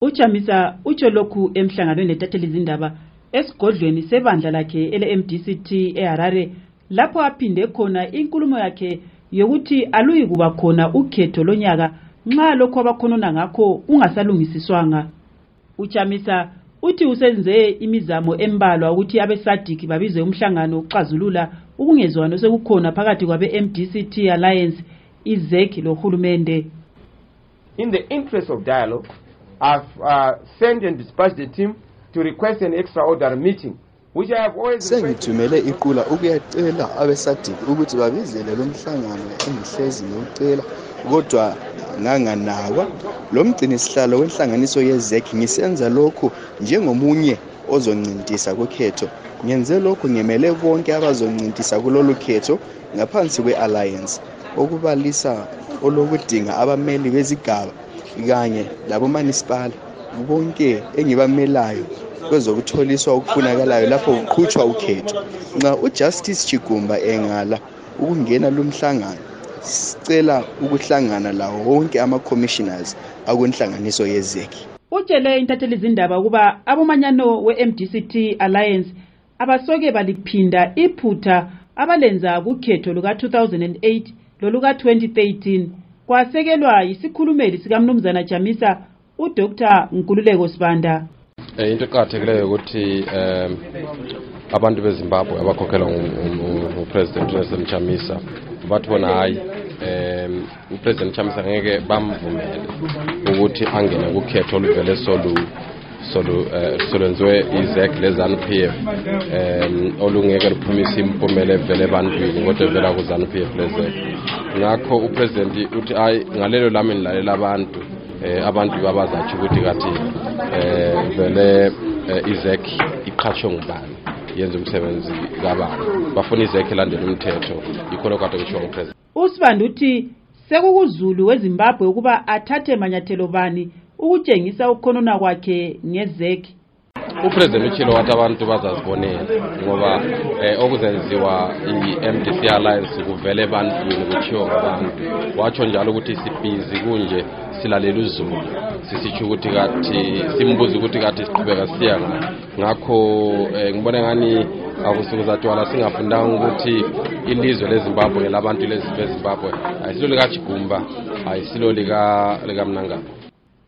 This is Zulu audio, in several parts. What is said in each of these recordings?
ujamisa utsho lokhu emhlanganweni letatheli izindaba esigodlweni sebandla lakhe ele-mdct eharare lapho aphinde khona inkulumo yakhe yokuthi aluyi kuba khona ukhetho lonyaka nxa lokhu abakhonona ngakho ungasalungisiswanga ujamisa uthi usenze imizamo embalwa ukuthi abesadiki babize umhlangano ukuxazulula ukungezwani osekukhona phakathi kwabe-mdct alliance izek lohulumende In the interest of dialogue, I've uh, sent and dispatched the team to request an extraordinary meeting, which I have always requested. sengithumele iqula ukuyacela abesadiki ukuthi babizele lo mhlangano engihlezi ngiwucela kodwa nganganakwa lo mgcinisihlalo wenhlanganiso yezek ngisenza lokhu njengomunye ozoncintisa kukhetho ngenze lokhu ngimele bonke abazoncintisa kulolu khetho ngaphansi kwe-alliance okubalisa olokudinga abameli bezigaba kanye labomanisipala bonke engibamelayo kwezokutholiswa okufunakalayo lapho kuqhutshwa ukhetho. Nxa ujustice chigumba engala ukungena lumhlangano sicela ukuhlangana lawo wonke ama-commissioners akwenhlanganiso yezeki utshele intatheli izindaba ukuba abomanyano we-mdct alliance abasoke baliphinda iphutha abalenza kukhetho luka-2008 loluka-2013 kwasekelwa yisikhulumeli sikamnumzana jamisa udr nkululeko sibanda. Eh, into eqakathekileyo ukuthi um abantu bezimbabwe abakhokhelwa ngupresident nelson chamisa bathi bona hayi um upresident chamisa ngeke bamvumele ukuthi angene kukhetho oluvele solu solu eh, solwenziwe izec le-zanu p f. Um olungeke luphumise impumela evela ebantwini kodwa evela ku-zanu p f lezec ngakho upresident uthi hayi ngalelo lami nilalela abantu eh abantu babazatsho ukuthi kathi eh vele eh, izek iqhatshwe ngubani yenza umsebenzi kabani. Bafuna izek elandela umthetho yikho lokho kade kushiwo ngupresident usibanda uthi sekukuzulu wezimbabwe ukuba athathe manyathelo bani ukutshengisa ukukhonona kwakhe ngezeki upresident utshilo wathi abantu bazazibonela ngoba eh, okuzenziwa i-mdc alliance kuvele ebantwini kutshiwo ngabantu. Watsho njalo ukuthi sibhizi kunje silalela uzulu. Sisitsho ukuthi kathi simbuza ukuthi kathi siqhubeka siya ngaphi ngakho eh, ngibona ngani akusukuzatwala singafundanga ukuthi ilizwe lezimbabwe ngelabantu lezimbabwe ayisilo likajigumba ayisilo lika- likamnangagwa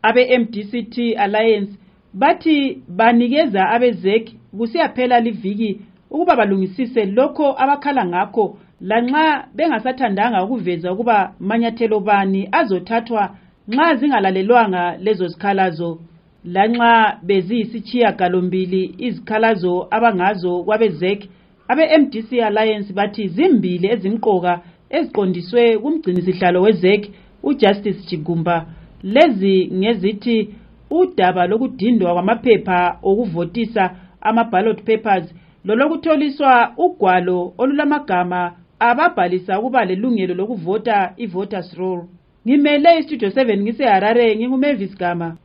abe-mdct alliance bathi banikeza abezeki kusiyaphela liviki ukuba balungisise lokho abakhala ngakho lanxa bengasathandanga ukuveza ukuba manyathelo bani azothathwa nxa zingalalelwanga lezo zikhalazo lanxa beziyisitshiyagalombili izikhalazo abangazo kwabezeki abe-mdc alliance bathi zimbili ezimqoka eziqondiswe kumgcinisihlalo wezeki ujustice jigumba lezi ngezithi udaba lokudindwa kwamaphepha okuvotisa ama-ballot papers lolokutholiswa ugwalo olulamagama ababhalisa ukuba lelungelo lokuvota i-voters roll. Ngimele istudio 7 ngiseharare ngingumavis gama.